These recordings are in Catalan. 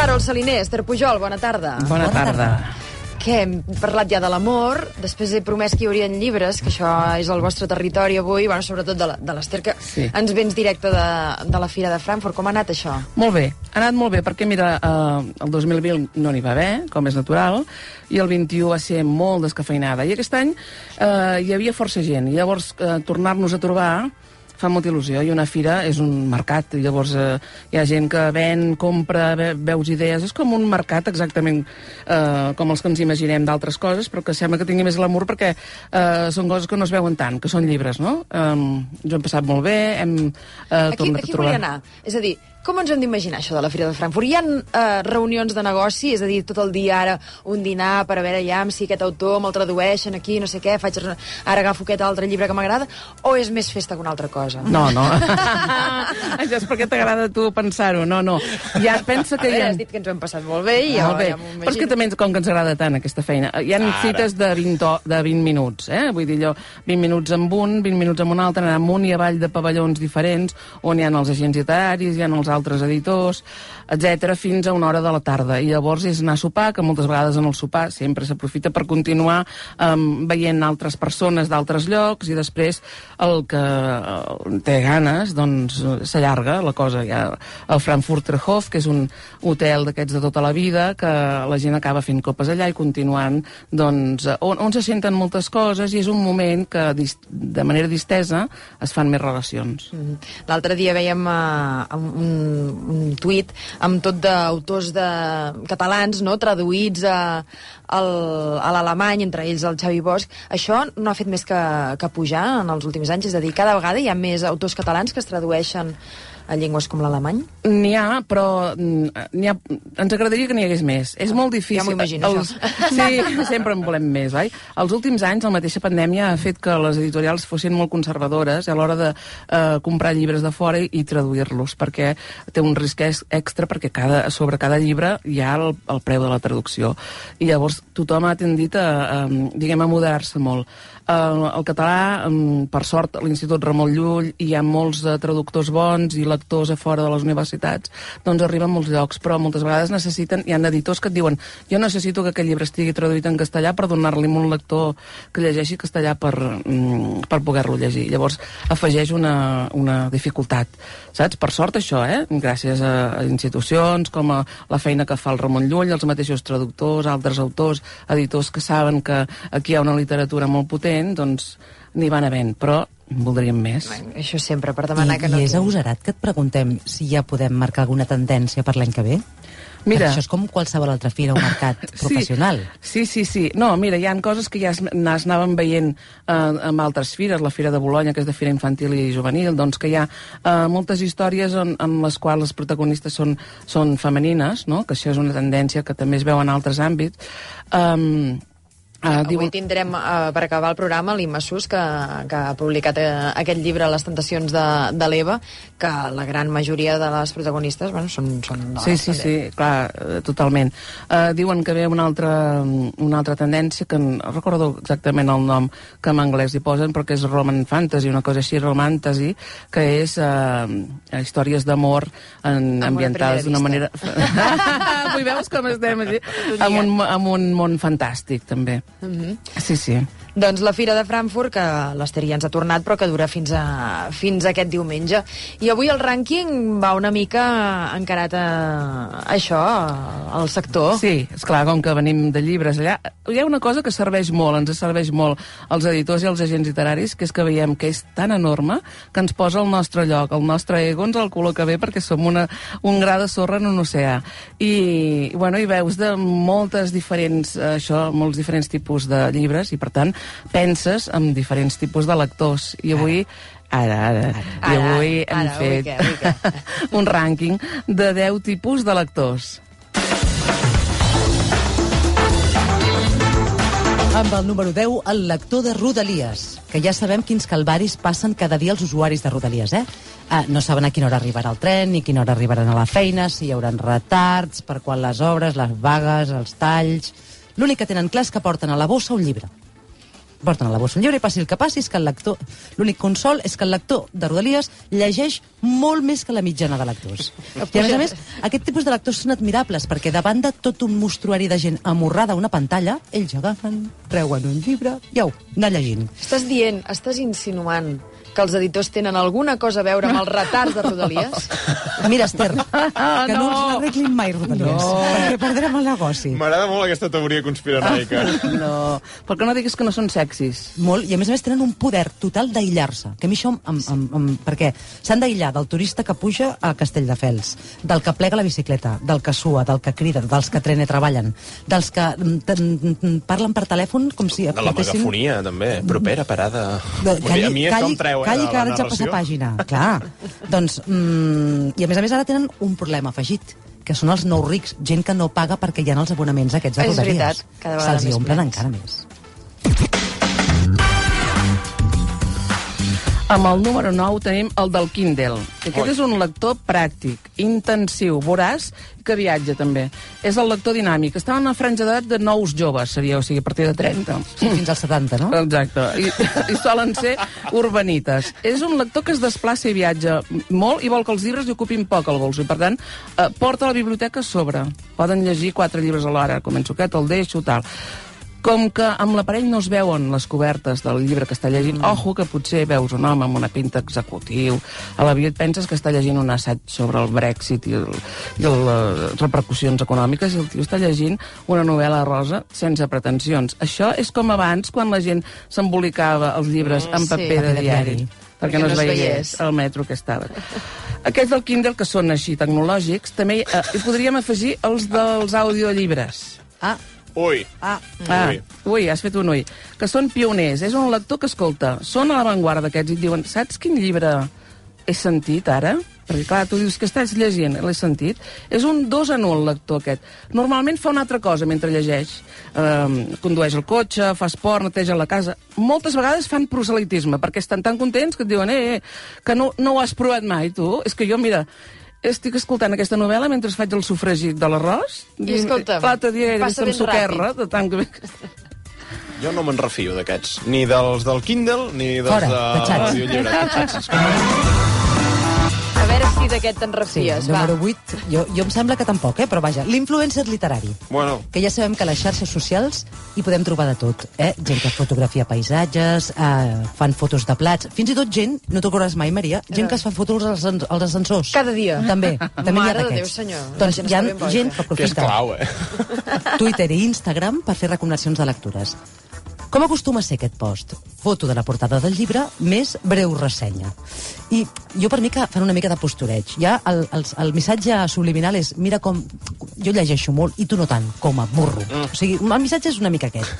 Carol Saliner, Esther Pujol, bona tarda. Bona, Bona tarda. tarda. Què, hem parlat ja de l'amor, després he promès que hi haurien llibres, que això és el vostre territori avui, bueno, sobretot de l'Ester, que Sí. ens vens directe de, de la Fira de Frankfurt. Com ha anat això? Molt bé, ha anat molt bé, perquè mira, eh, el 2020 no n'hi va haver, com és natural, i el 21 va ser molt descafeinada. I aquest any eh, hi havia força gent, i llavors eh, tornar-nos a trobar fa molta il·lusió, i una fira és un mercat, i llavors eh, hi ha gent que ven, compra, ve, veus idees, és com un mercat exactament eh, com els que ens imaginem d'altres coses, però que sembla que tingui més glamour perquè eh, són coses que no es veuen tant, que són llibres, no? Um, jo hem passat molt bé, hem eh, Aquí, tornat aquí a trobar... volia anar. És a dir, com ens hem d'imaginar això de la Fira de Frankfurt? Hi ha eh, reunions de negoci, és a dir, tot el dia ara un dinar per a veure ja si aquest autor me'l tradueixen aquí, no sé què, faig, ara agafo aquest altre llibre que m'agrada, o és més festa que una altra cosa? No, no. Això és perquè t'agrada tu pensar-ho. No, no. Ja pensa A que hi veure, ha... has dit que ens ho hem passat molt bé i jo Molt bé. ja m'ho Però és que també, com que ens agrada tant aquesta feina, hi ha cites de 20, o- de 20 minuts, eh? Vull dir allò, 20 minuts amb un, 20 minuts amb un altre, anar amunt i avall de pavellons diferents, on hi ha els agents literaris, hi ha els altres editors, etc fins a una hora de la tarda. I llavors és anar a sopar, que moltes vegades en el sopar sempre s'aprofita per continuar um, veient altres persones d'altres llocs i després el que té ganes, doncs s'allarga la cosa. Hi ha el Frankfurter Hof, que és un hotel d'aquests de tota la vida, que la gent acaba fent copes allà i continuant, doncs, on, on se senten moltes coses i és un moment que de manera distesa es fan més relacions. Mhm. L'altre dia veiem uh, un, un tuit amb tot d'autors de catalans no, traduïts a, a l'alemany, entre ells el Xavi Bosch. Això no ha fet més que, que pujar en els últims anys? És a dir, cada vegada hi ha més autors catalans que es tradueixen a llengües com l'alemany? N'hi ha, però mm, n'hi ha, ens agradaria que n'hi hagués més. És molt difícil. Ja m'ho imagino, Els, sí, sempre en volem més, oi? Els últims anys, la mateixa pandèmia ha fet que les editorials fossin molt conservadores a l'hora de eh, comprar llibres de fora i, i traduir-los, perquè té un risc ex- extra, perquè cada, sobre cada llibre hi ha el, el preu de la traducció. I llavors tothom ha tendit a, a diguem, a moderar-se molt. El, el català, em, per sort, a l'Institut Ramon Llull hi ha molts eh, traductors bons i lectors a fora de les universitats, doncs arriben a molts llocs, però moltes vegades necessiten, hi ha editors que et diuen jo necessito que aquest llibre estigui traduït en castellà per donar-li un lector que llegeixi castellà per, mm, per poder-lo llegir. Llavors afegeix una, una dificultat, saps? Per sort això, eh? Gràcies a, a institucions com a la feina que fa el Ramon Llull, els mateixos traductors, altres autors, editors que saben que aquí hi ha una literatura molt potent, doncs n'hi van havent, però voldríem més. Això sempre, per demanar I, que no... I és agosarat que et preguntem si ja podem marcar alguna tendència per l'any que ve? Mira, Perquè això és com qualsevol altra fira o mercat professional. Sí, sí, sí. No, mira, hi han coses que ja es, es anaven veient eh, amb altres fires, la Fira de Bologna, que és de fira infantil i juvenil, doncs que hi ha eh, moltes històries en, en les quals les protagonistes són, són femenines, no? que això és una tendència que també es veu en altres àmbits. Um, Uh, Avui tindrem, uh, per acabar el programa, l'Imma Sus, que, que ha publicat uh, aquest llibre, Les tentacions de, de l'Eva, que la gran majoria de les protagonistes bueno, són, són dones. Sí, sí, també. sí, clar, eh, totalment. Uh, diuen que ve una altra, una altra tendència, que no recordo exactament el nom que en anglès hi posen, però que és Roman Fantasy, una cosa així, Romantasy, que és uh, històries d'amor ambientades d'una manera... Vull veus com estem així? Amb un, amb un món fantàstic, també. Mhm. Sí, sí. Doncs la Fira de Frankfurt, que l'Ester ja ens ha tornat, però que dura fins, a, fins aquest diumenge. I avui el rànquing va una mica encarat a, això, al sector. Sí, és clar, com que venim de llibres allà, hi ha una cosa que serveix molt, ens serveix molt als editors i als agents literaris, que és que veiem que és tan enorme que ens posa al nostre lloc, el nostre ego ens el col·loca bé perquè som una, un gra de sorra en un oceà. I, bueno, i veus de moltes diferents, eh, això, molts diferents tipus de llibres, i per tant penses en diferents tipus de lectors. I avui Ara, ara. I Ara, avui hem ara, avui fet què, avui què? un rànquing de 10 tipus de lectors. Amb el número 10, el lector de Rodalies, que ja sabem quins calvaris passen cada dia els usuaris de Rodalies, eh? Ah, no saben a quina hora arribarà el tren, ni a quina hora arribaran a la feina, si hi haurà retards, per quan les obres, les vagues, els talls... L'únic que tenen clar és que porten a la bossa un llibre. Porten a la bossa un llibre i passi el que passi, és que el lector... L'únic consol és que el lector de Rodalies llegeix molt més que la mitjana de lectors. I a més a més, aquest tipus de lectors són admirables, perquè davant de tot un mostruari de gent amorrada a una pantalla, ells agafen, treuen un llibre i au, anar llegint. Estàs dient, estàs insinuant que els editors tenen alguna cosa a veure amb els retards de Rodalies? Mira, Esther, que no, no. ens arreglin mai Rodalies, No. perquè perdrem el negoci. M'agrada molt aquesta teoria conspiranoica. No, perquè no diguis que no són sexis. Molt, i a més a més tenen un poder total d'aïllar-se, que a mi això em, em, em, em, perquè s'han d'aïllar del turista que puja a Castelldefels, del que plega la bicicleta, del que sua, del que crida, dels que trene treballen, dels que mm, mm, parlen per telèfon com si... De la megafonia, també. Propera parada. De, Vull dir, a mi això em treu, eh, calli, de que ara ets a passar narració. pàgina. Clar. doncs, mm, I a més a més ara tenen un problema afegit que són els nous rics, gent que no paga perquè hi ha els abonaments aquests de És Rodalies. veritat, cada vegada Se'ls més omplen plens. encara més. Amb el número 9 tenim el del Kindle. Aquest Oi. és un lector pràctic, intensiu, voraç, que viatja també. És el lector dinàmic. Està en una franja d'edat de nous joves, seria, o sigui, a partir de 30. Sí, fins als 70, no? Exacte. I, I solen ser urbanites. És un lector que es desplaça i viatja molt i vol que els llibres li ocupin poc al bolso. I, per tant, eh, porta la biblioteca a sobre. Poden llegir quatre llibres a l'hora. Començo aquest, el deixo, tal. Com que amb l'aparell no es veuen les cobertes del llibre que està llegint, ojo que potser veus un home amb una pinta executiu, a la vida et penses que està llegint un assaig sobre el Brexit i, el, i les repercussions econòmiques, i el tio està llegint una novel·la rosa sense pretensions. Això és com abans, quan la gent s'embolicava els llibres Mm, en sí. paper de Paper de diari, diari. perquè no es veiés veiés. el metro que estava. Aquests del Kindle, que són així tecnològics, també eh, hi podríem afegir els dels audiollibres. Ah, Ui. ah, Ah, Ui. ui, has fet un ui. Que són pioners. És un lector que escolta. Són a l'avantguarda d'aquests i et diuen saps quin llibre he sentit ara? Perquè, clar, tu dius que estàs llegint, l'he sentit. És un dos en un, lector aquest. Normalment fa una altra cosa mentre llegeix. Um, condueix el cotxe, fa esport, neteja la casa. Moltes vegades fan proselitisme, perquè estan tan contents que et diuen eh, eh, que no, no ho has provat mai, tu. És que jo, mira, estic escoltant aquesta novel·la mentre faig el sofregit de l'arròs. I escolta'm, L'altre dia he passa vist amb ràpid. de tant que... Jo no me'n refio d'aquests. Ni dels del Kindle, ni dels Fora, de tatxats. Si d'aquest te'n sí, refies, va. número 8. Jo, jo em sembla que tampoc, eh? però vaja, l'influencer literari. Bueno, que ja sabem que a les xarxes socials hi podem trobar de tot. Eh? Gent que fotografia paisatges, eh, fan fotos de plats, fins i tot gent, no t'ho mai, Maria, gent que es fa fotos als, als ascensors. Cada dia. També. també ha Mare de d'aquests. Déu, senyor, Doncs gent hi ha gent que que és aprofita clau, eh? Twitter i Instagram per fer recomanacions de lectures. Com acostuma a ser aquest post? Foto de la portada del llibre més breu ressenya. I jo per mi que fan una mica de postureig. Ja el, el, el missatge subliminal és mira com... Jo llegeixo molt i tu no tant, com a burro. Mm. O sigui, el missatge és una mica aquest.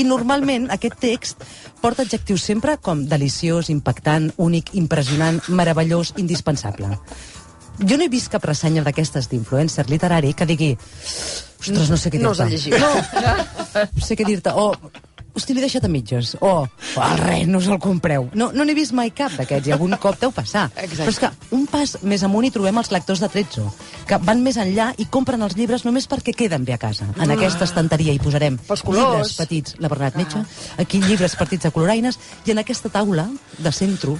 I normalment aquest text porta adjectius sempre com deliciós, impactant, únic, impressionant, meravellós, indispensable. Jo no he vist cap ressenya d'aquestes d'influencer literari que digui ostres, no sé què dir-te. No us. No, no sé què dir-te. O, hosti, l'he deixat a mitges. O, oh, res, no us el compreu. No, no n'he vist mai cap d'aquests i algun cop deu passar. Exacte. Però és que un pas més amunt hi trobem els lectors de Trezzo, que van més enllà i compren els llibres només perquè queden bé a casa. En aquesta estanteria hi posarem llibres petits, la Bernat Metge, aquí llibres partits de coloraines, i en aquesta taula de centre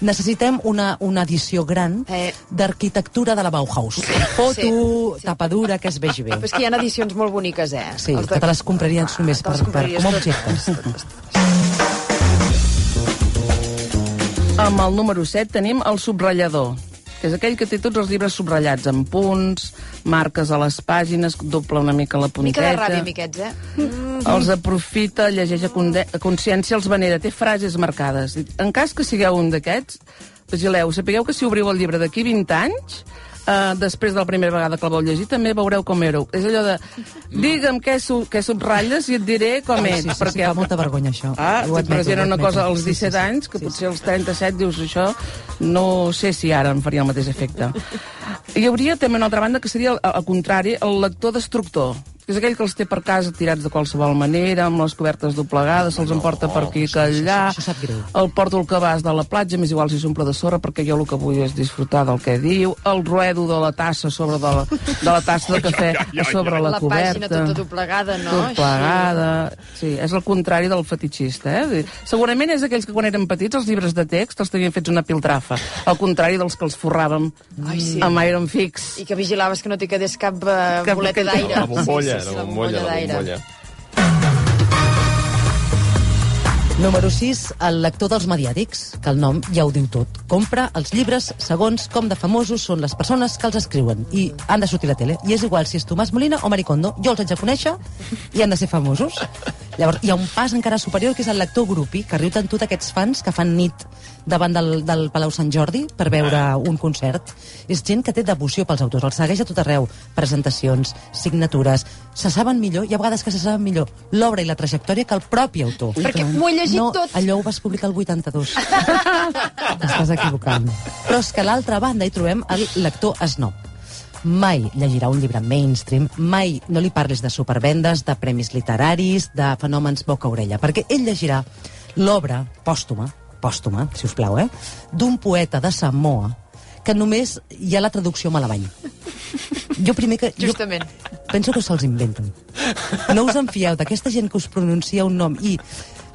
necessitem una, una edició gran Eh. d'arquitectura de la Bauhaus. Foto, Sí. tapadura, que es vegi bé. Però és que hi ha edicions molt boniques, eh? Sí, Els que te les compraries només te les per, per, com a objectes. totes, totes. Amb el número 7 tenim el subratllador, és aquell que té tots els llibres subratllats, amb punts, marques a les pàgines, dobla una mica la Mica punteta... de ràbia, miquets, eh? Mm. Els aprofita, llegeix a, a consciència, els venera, té frases marcades. En cas que sigueu un d'aquests, vigileu, sapigueu que si obriu el llibre d'aquí 20 anys, Uh, després de la primera vegada que el vau llegir, també veureu com éreu. És allò de, digue'm què, su què subratlles i et diré com Sí, ets. sí, sí, fa molta vergonya, això. Ah, Ho et admeto, ho una cosa als Sí, sí, 17 sí. anys, que Sí, potser als 37 dius això, no sé si ara em faria el mateix efecte. Hi hauria també una altra banda que seria, al contrari, el lector destructor. Que és aquell que els té per casa tirats de qualsevol manera, amb les cobertes doblegades, se'ls No, emporta per aquí i això- això- allà, això sap greu. el porto al cabàs de la platja, m'és igual si s'omple de sorra, perquè jo el que vull és disfrutar del que diu, el ruedo de la tassa sobre de la, de la tassa de cafè a sobre la, la coberta. pàgina tota doblegada, no? Tot plegada. Sí, és el contrari del fetichista, eh? Segurament és aquells que quan eren petits els llibres de text els tenien fets una piltrafa, al contrari dels que els forràvem Ai, sí. amb Iron Fix. I que vigilaves que no t'hi quedés cap eh, Cap- boleta d'aire. La bombolla, Sí, sí, sí, la bombolla, la d'aire. bombolla. Número 6, el lector dels mediàtics, que el nom ja ho diu tot. Compra els llibres segons com de famosos són les persones que els escriuen i han de sortir a la tele. I és igual si és Tomàs Molina o Maricondo. Jo els haig de conèixer i han de ser famosos. Llavors, hi ha un pas encara superior, que és el lector grupi, que riu tant tot aquests fans que fan nit davant del, del Palau Sant Jordi per veure un concert. És gent que té devoció pels autors, els segueix a tot arreu. Presentacions, signatures... Se saben millor, hi ha vegades que se saben millor l'obra i la trajectòria que el propi autor. Perquè m'ho he llegit no, tot. allò ho vas publicar el 82. T'estàs equivocant. Però és que a l'altra banda hi trobem el lector snob. Mai llegirà un llibre mainstream, mai no li parles de supervendes, de premis literaris, de fenòmens boca-orella, perquè ell llegirà l'obra pòstuma, pòstuma, si us plau, eh, d'un poeta de Samoa que només hi ha la traducció a Malabany. Jo primer que... Jo Justament. penso que se'ls inventen. No us en fieu d'aquesta gent que us pronuncia un nom i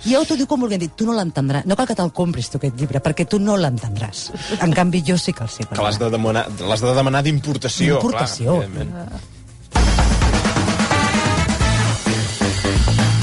i ja t'ho diu com volguem dir, tu no l'entendràs. No cal que te'l compris, tu, aquest llibre, perquè tu no l'entendràs. En canvi, jo sí que el sé. Que l'has de demanar, l'has de demanar d'importació. D'importació.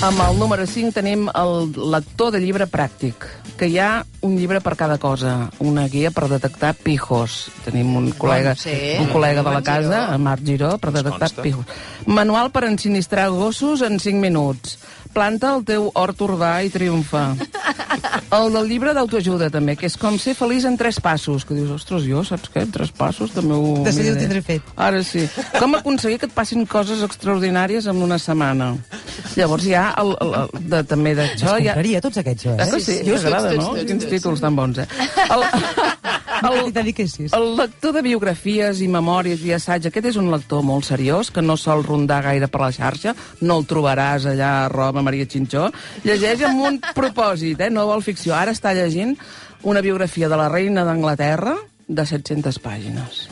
Amb el número 5 tenim el lector de llibre pràctic, que hi ha un llibre per cada cosa, una guia per detectar pijos. Tenim un col·lega, sí. un col·lega de la casa, en Marc Giró, per detectar pijos. Manual per ensinistrar gossos en 5 minuts. Planta el teu hort urbà i triomfa. El del llibre d'autoajuda, també, que és com ser feliç en tres passos. Que dius, ostres, jo, saps què? En tres passos també ho... De seguida ho miraré." tindré fet. Ara sí. Com aconseguir que et passin coses extraordinàries en una setmana? Llavors hi ha el, el, el de, també d'això... Ha... compraria, tots aquests, Eh eh? que sí? sí, T'agrada, tots, no? tots, Quins tots. títols tan bons, eh? El, El... T'hi dediquessis. el lector de biografies i memòries i assaig, aquest és un lector molt seriós, que no sol rondar gaire per la xarxa, no el trobaràs allà a Roma, Maria Xinxó. Llegeix amb un propòsit, eh? no vol ficció. Ara està llegint una biografia de la reina d'Anglaterra de 700 pàgines.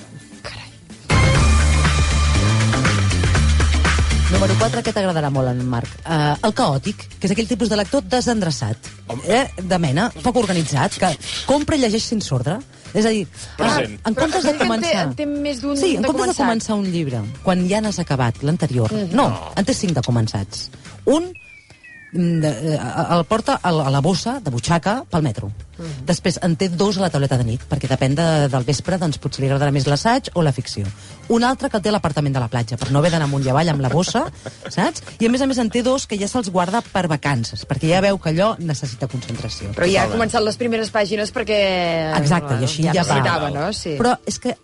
Número 4, que t'agradarà molt, en Marc. Uh, el caòtic, que és aquell tipus de lector desendreçat, eh, de mena, poc organitzat, que compra i llegeix sense ordre. És a dir, Present. en comptes de Però que en té- començar... en té més d'un Sí, en de comptes de començat. començar un llibre, quan ja n'has acabat l'anterior... No, en té cinc de començats. Un mm, el porta a la, a la bossa de butxaca pel metro. Després en té dos a la tauleta de nit, perquè depèn de, del vespre, doncs potser li agradarà més l'assaig o la ficció. Un altre que el té a l'apartament de la platja, per no haver d'anar amunt i avall amb la bossa, saps? I a més a més en té dos que ja se'ls guarda per vacances, perquè ja veu que allò necessita concentració. Però ja ha començat les primeres pàgines perquè... Exacte, i així ja, ja va. no? Sí. Però és que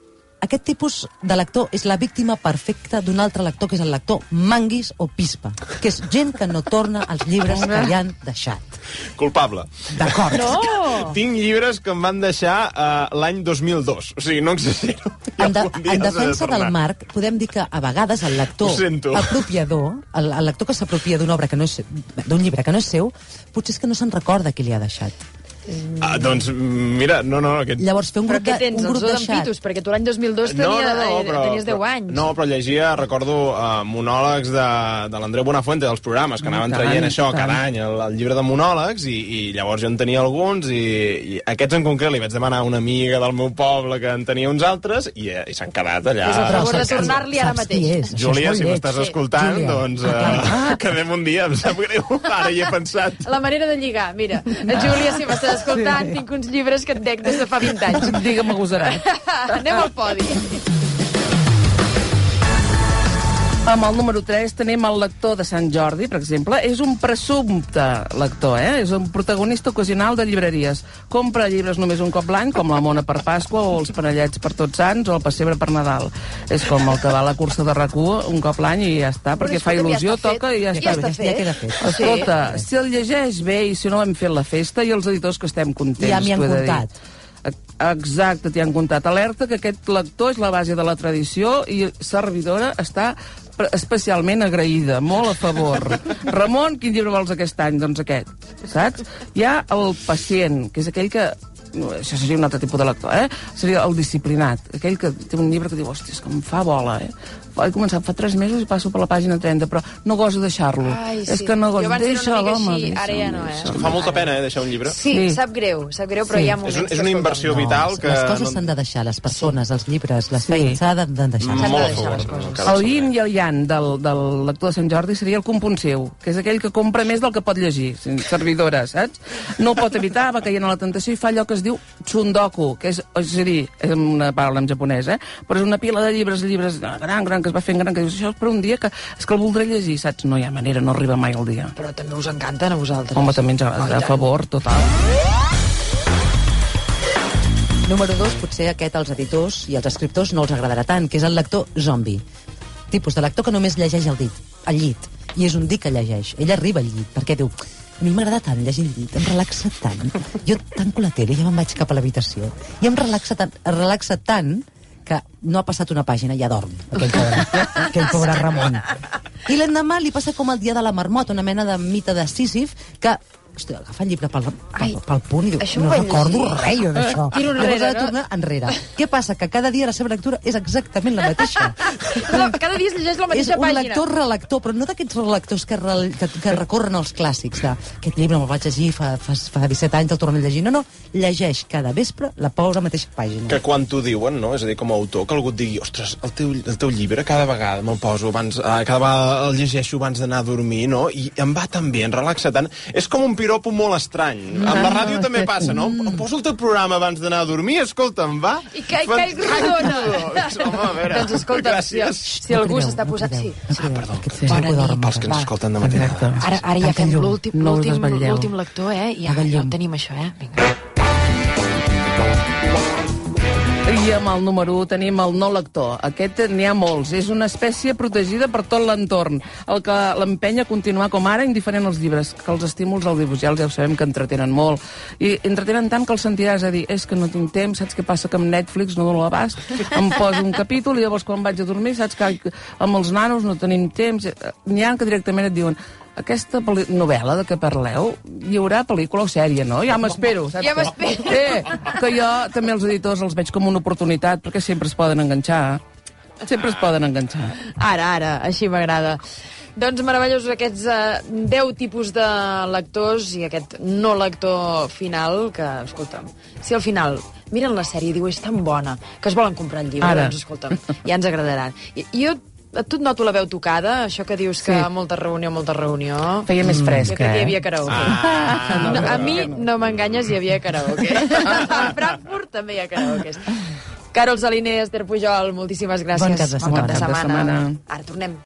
aquest tipus de lector és la víctima perfecta d'un altre lector, que és el lector manguis o pispa, que és gent que no torna als llibres que li han deixat. Culpable. D'acord. No! Tinc llibres que em van deixar uh, l'any 2002. O sigui, no exagero. En, de, en he de defensa del. Marc, podem dir que a vegades el lector apropiador, el, el lector que s'apropia d'una obra que no és d'un llibre que no és seu, potser és que no se'n recorda qui li ha deixat. Ah, doncs, mira, no, no, aquest... Llavors, fer un Però grup, què de, tens, un grup dos deixat... Pitus? Perquè tu l'any 2002 tenia, eh, tenies 10 però, anys. No, però llegia, recordo, uh, monòlegs de, de l'Andreu Bonafuente, dels programes, que anaven tant, traient això tant. cada any, el, el llibre de monòlegs, i, i llavors jo en tenia alguns, i, i aquests en concret li vaig demanar a una amiga del meu poble que en tenia uns altres, i, eh, i s'han quedat allà... Fes el favor de tornar-li ara mateix. és? És Júlia, si m'estàs Sí. escoltant, Júlia. doncs uh, quedem un dia, em sap greu, ara hi he pensat. La manera de lligar, mira, Júlia, si m'estàs escoltant, tinc uns llibres que et dec des de fa 20 anys. Digue'm agosarat. Anem al podi. Amb el número 3 tenim el lector de Sant Jordi, per exemple. És un presumpte lector, eh? És un protagonista ocasional de llibreries. Compra llibres només un cop l'any, com la Mona per Pasqua, o els Panellets per Tots Sants, o el Pessebre per Nadal. És com el que va a la cursa de rac un cop l'any i ja està, perquè fa ja il·lusió, fet. toca i ja Ja està. està bé. Ja queda fet. Escolta, si el llegeix bé i si no hem fet la festa, i els editors que estem contents, Ja m'hi han t'ho he de dir. Exacte, t'hi han comptat. Alerta que aquest lector és la base de la tradició i servidora està especialment agraïda, molt a favor. Ramon, quin llibre vols aquest any? Doncs aquest, saps? Hi ha el pacient, que és aquell que no, això seria un altre tipus de lector, eh? Seria el disciplinat, aquell que té un llibre que diu, hòstia, és que em fa bola, eh? He començat fa 3 mesos i passo per la pàgina 30, però no goso deixar-lo. Ai, És sí. que no goso. Deixa l'home, així, ara ja no, eh? deixa'm, Fa molta pena, eh, deixar un llibre. Sí, Sí. sap greu, sap greu, però Sí. hi ha És, moments... un, és que, una inversió vital que... les coses no- s'han de deixar, les persones, els llibres, les Sí. feines, s'ha de, de deixar. S'han de deixar les coses. El yin i el yang del, del lector de Sant Jordi seria el compulsiu, que és aquell que compra més del que pot llegir, servidora, saps? No pot evitar, va caient a la tentació i fa allò que es diu tsundoku, que és, és a dir, és una paraula en japonès, eh? però és una pila de llibres, llibres gran, gran, que es va fent gran, que dius, això és per un dia que, és que el voldré llegir, saps? No hi ha manera, no arriba mai el dia. Però també us encanten a vosaltres. Home, també ens agrada, a favor, total. Número dos, potser aquest als editors i als escriptors no els agradarà tant, que és el lector zombi. Tipus de lector que només llegeix el dit, al llit. I és un dir que llegeix. Ell arriba al llit, perquè diu a mi m'agrada tant llegir el llit, em relaxa tant. Jo tanco la tele i ja me'n vaig cap a l'habitació. I em relaxa tant, relaxa tant que no ha passat una pàgina, ja dorm, aquell pobre, aquell pobre Ramon. I l'endemà li passa com el dia de la marmota, una mena de mite de Sísif, que Hòstia, agafa el llibre pel, Ai, pel, pel punt i diu, això no recordo llegir." res jo d'això. Tiro enrere, Llavors ha de no? tornar enrere. Què passa? Que cada dia la seva lectura és exactament la mateixa. Cada dia es llegeix la és mateixa un pàgina. lector relector, però no d'aquests relectors que, re, que, que recorren als clàssics. De, aquest llibre me'l vaig llegir fa, fa, fa 17 anys, el torno a llegir. No, no, llegeix cada vespre la pobra mateixa pàgina. Que quan t'ho diuen, no? És a dir, com a autor, que algú et digui ostres, el teu, el teu llibre cada vegada me'l poso abans, eh, cada vegada el llegeixo abans d'anar a dormir, no? I em va tan bé, em relaxa tant. És com un piropo molt estrany. Amb la ràdio també passa, no? Em poso el teu programa abans d'anar a dormir, escolta, em va... I caic, Fan- caic rodona. Home, a veure, Doncs escolta, si, gràcies. si algú s'està no posant... Sí. no crideu, perdó. Sí. Bona nit. Pels que ens escolten de matinada. Ara, ara ja fem l'últim No lector, eh? Ja, ja ho tenim, això, eh? Vinga. Amb el número 1 tenim el no lector. Aquest n'hi ha molts. És una espècie protegida per tot l'entorn, el que l'empenya a continuar com ara, indiferent als llibres, que els estímuls audiovisuals ja ho sabem que entretenen molt. I entretenen tant que el sentiràs a dir és que no tinc temps, saps què passa que amb Netflix no dono l'abast, em poso un capítol i llavors quan vaig a dormir saps que amb els nanos no tenim temps. N'hi ha que directament et diuen aquesta novel·la de què parleu, hi haurà pel·lícula o sèrie, no? Ja m'espero, saps? Ja m'espero. Eh, que jo també els editors els veig com una oportunitat, perquè sempre es poden enganxar. Sempre es poden enganxar. Ara, ara, així m'agrada. Doncs meravellosos aquests eh, 10 tipus de lectors i aquest no lector final que, escolta'm, si al final miren la sèrie i diu és tan bona que es volen comprar el llibre, Ara. doncs escolta'm, ja ens agradaran. I, jo tu et noto la veu tocada, això que dius que Sí. molta reunió, molta reunió. Feia més fresca, crec que hi eh? havia karaoke. Ah, no, a mi, no m'enganyes, hi havia karaoke. a Frankfurt també hi ha karaoke. Carol Saliner, Esther Pujol, moltíssimes gràcies. Bon cap de Bon cap de setmana. setmana. Cap de setmana. Ara tornem.